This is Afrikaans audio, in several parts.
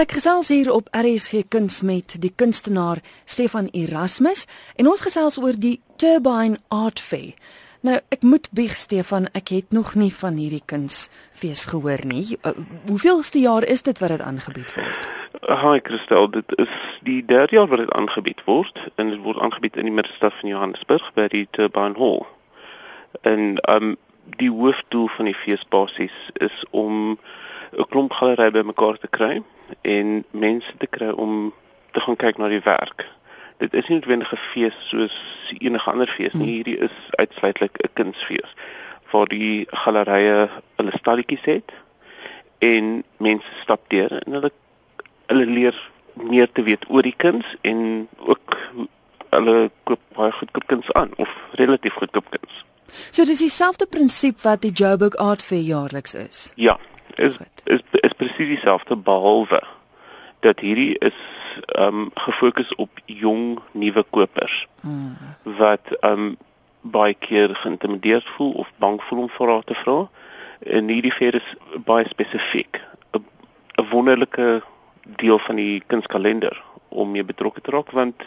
Ek gesels hier op RSG Kuns met die kunstenaar Stefan Erasmus en ons gesels oor die Turbine Art Fair. Nou, ek moet bieg Stefan, ek het nog nie van hierdie kunsfees gehoor nie. Uh, hoeveelste jaar is dit wat dit aangebied word? Hi Christel, dit is die derde jaar wat dit aangebied word en dit word aangebied in die middestad van Johannesburg by die Turbine Hall. En um die hoofdoel van die fees basies is om 'n klomp gallerye bymekaar te kry en mense te kry om te gaan kyk na die werk. Dit is nie noodwendig 'n fees soos enige ander fees nie. Hmm. Hierdie is uitsluitlik 'n kunsfees waar die gallerye hulle stalletjies het en mense stap deur en hulle hulle leer meer te weet oor die kuns en ook hulle koop baie goedkoop kuns aan of relatief goedkoop kuns. So dis dieselfde prinsip wat die Joburg Art Fair jaarliks is. Ja, is is is presies dieselfde behalwe dat hierdie is ehm um, gefokus op jong nuwe kopers hmm. wat ehm um, baie keer geïntimideerd voel of bang voel om vrae te vra. En hierdie fair is baie spesifiek 'n wonderlike deel van die kunskalender om mee betrokke te raak want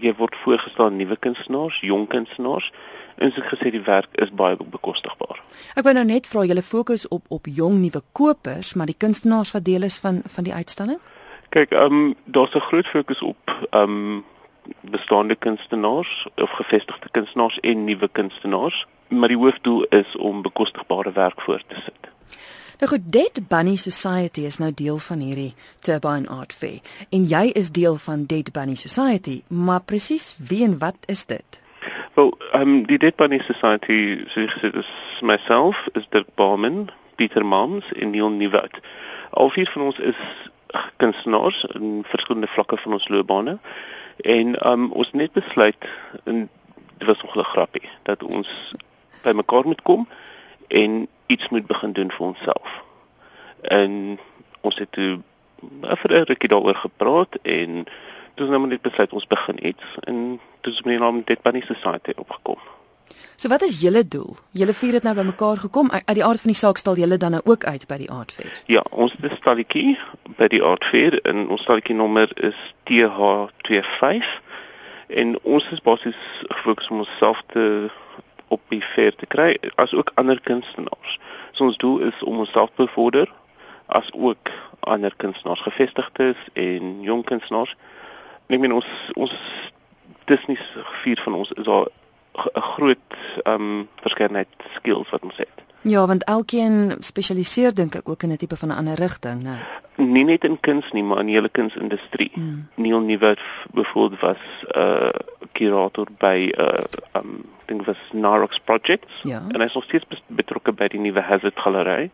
jy word voorgestel nuwe kunstenaars, jong kunstenaars en soos gesê die werk is baie bekostigbaar. Ek wou nou net vra julle fokus op op jong nuwe kopers, maar die kunstenaars wat deel is van van die uitstalling? Kyk, ehm um, daar's 'n groot fokus op ehm um, bestaande kunstenaars of gevestigde kunstenaars en nuwe kunstenaars, maar die hoofdoel is om bekostigbare werk voor te sit. Nou goed, Dead Bunny Society is nou deel van hierdie Turbine Art Fair en jy is deel van Dead Bunny Society, maar presies wie en wat is dit? Wel, um, die Dead Bunny Society, soos gesê, is myself, is Dirk Bauman, Pieter Mams en Neil Nieuwoud. Al vier van ons is kunstenaars in verskillende vlakke van ons loopbane. En um, ons net besluit en dit was nog 'n grappie dat ons bymekaar moet kom en iets moet begin doen vir onsself. En ons het toe vir 'n rukkie daaroor gepraat en toe nou net besluit ons begin iets en dis my naam dit by die society opgekom. So wat is julle doel? Julle vier het nou bymekaar gekom. Uit die aard van die saak stal julle dan nou ook uit by die Art Fair. Ja, ons het 'n stalletjie by die Art Fair en ons stalletjie nommer is TH25 en ons is basies gefokus om onsself te op die fair te kry as ook ander kunstenaars. So ons doel is om onsself te bevorder as ook ander kunstenaars gevestigdes en jong kunstenaars. Ek meen ons ons dis nie vier van ons is daar 'n groot ehm um, verskeidenheid skills wat ons het. Ja, want elkeen spesialiseer dink ek ook in 'n tipe van 'n ander rigting, né? Nie net in kuns nie, maar in die hele kunsindustrie. Hmm. Neil Nieuwoud byvoorbeeld was 'n uh, kurator by 'n uh, um dink was Narox Projects ja. en hy is nog steeds betrokke by die nuwe Hazard Galery.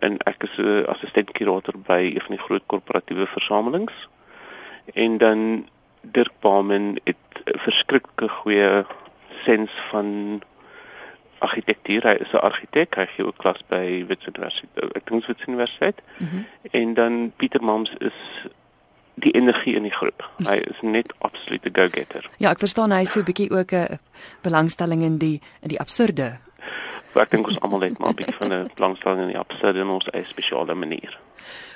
En ek is 'n uh, assistent kurator by een van die groot korporatiewe versamelings. En dan Dirk Bauman het 'n verskriklike goeie sens van argitektuur. Hy is 'n argitek. Hy gee ook klas by Wits Universiteit. Ek dink Wits Universiteit. Mm -hmm. En dan Pieter Mams is die energie in die groep. Hy is net absolute go-getter. Ja, ek verstaan hy is so 'n bietjie ook 'n belangstelling in die in die absurde. Ek dink ons almal het maar 'n bietjie van 'n belangstelling in die absurde in ons eie spesiale manier.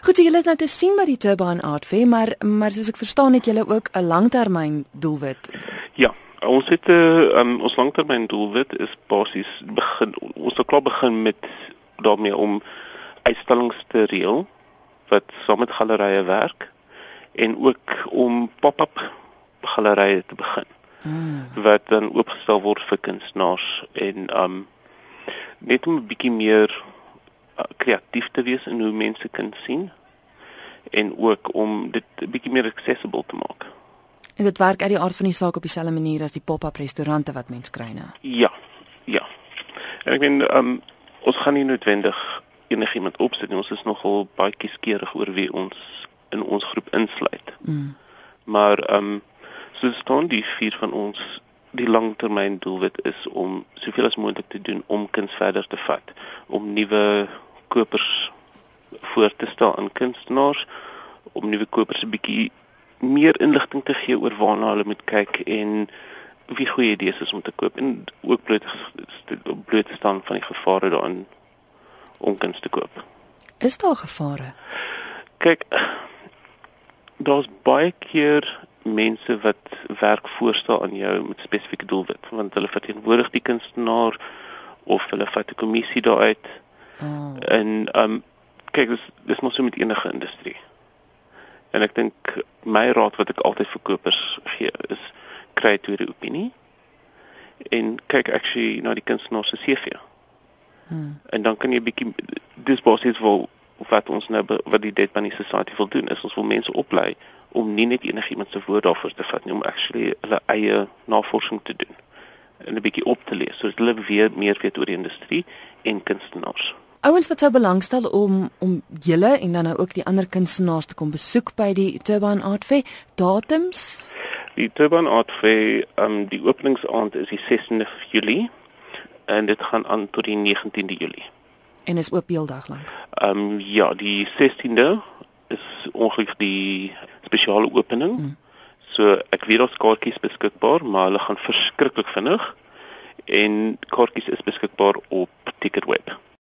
Goed, so julle is nou te sien by die Turbine Art Fair, maar maar soos ek verstaan het julle ook 'n langtermyn doelwit. Ja, ons het 'n uh, eh, um, ons langtermyn doelwit is basies begin ons het klaar begin met daarmee om uitstallings te reël wat saam met gallerye werk en ook om pop-up gallerye te begin. Hmm. wat dan oopgestel word vir kunstenaars en um net om 'n bietjie meer uh, kreatief te wees in hoe mense kan sien en ook om dit 'n bietjie meer accessible te maak. En dit werk uit die aard van die saak op dieselfde manier as die pop-up restaurante wat mens kry nou. Ja. Ja. En ek meen um ons gaan nie noodwendig enigiemand opsit nie. Ons is nogal baie kieskeurig oor wie ons in ons groep insluit. Mm. Maar um soos staan die vier van ons die langtermyn doelwit is om soveel as moontlik te doen om kuns verder te vat, om nuwe kopers voor te stel aan kunstenaars, om nuwe kopers 'n bietjie meer inligting te gee oor waarna hulle moet kyk en wie goeie idees is om te koop en ook bloot bloot staan van die gevare daarin om kuns te koop. Is daar gevare? Kyk, daar's baie keer mense wat werk voorstel aan jou met spesifieke doelwit want hulle verteenwoordig die kunstenaar of hulle vat 'n kommissie daaruit. Oh. En ehm um, kyk dis dis mos so met enige industrie. En ek dink my raad wat ek altyd vir kopers gee is kry 'n tweede opinie en kyk actually na die kunstenaar se CV. Hmm. En dan kan jy 'n bietjie dis basies wel wat ons nou wat die Dead Bunny Society wil doen is ons wil mense oplei om nie net enigiemand se woord daarvoor te vat nie om actually hulle eie navorsing te doen en 'n bietjie op te lees sodat hulle weer meer weet oor die industrie en kunstenaars. Ouens wat sou belangstel om om julle en dan nou ook die ander kunstenaars te kom besoek by die Turban Art Fair, datums? Die Turban Art Fair, um, die openingsaand is die 16de Julie en dit gaan aan tot die 19de Julie. En is oop heeldag lank. Ehm um, ja, die 16de is ongelukkig die spesiale opening. Hmm. So ek weet daar's kaartjies beskikbaar, maar hulle gaan verskriklik vinnig en kaartjies is beskikbaar op Ticketweb.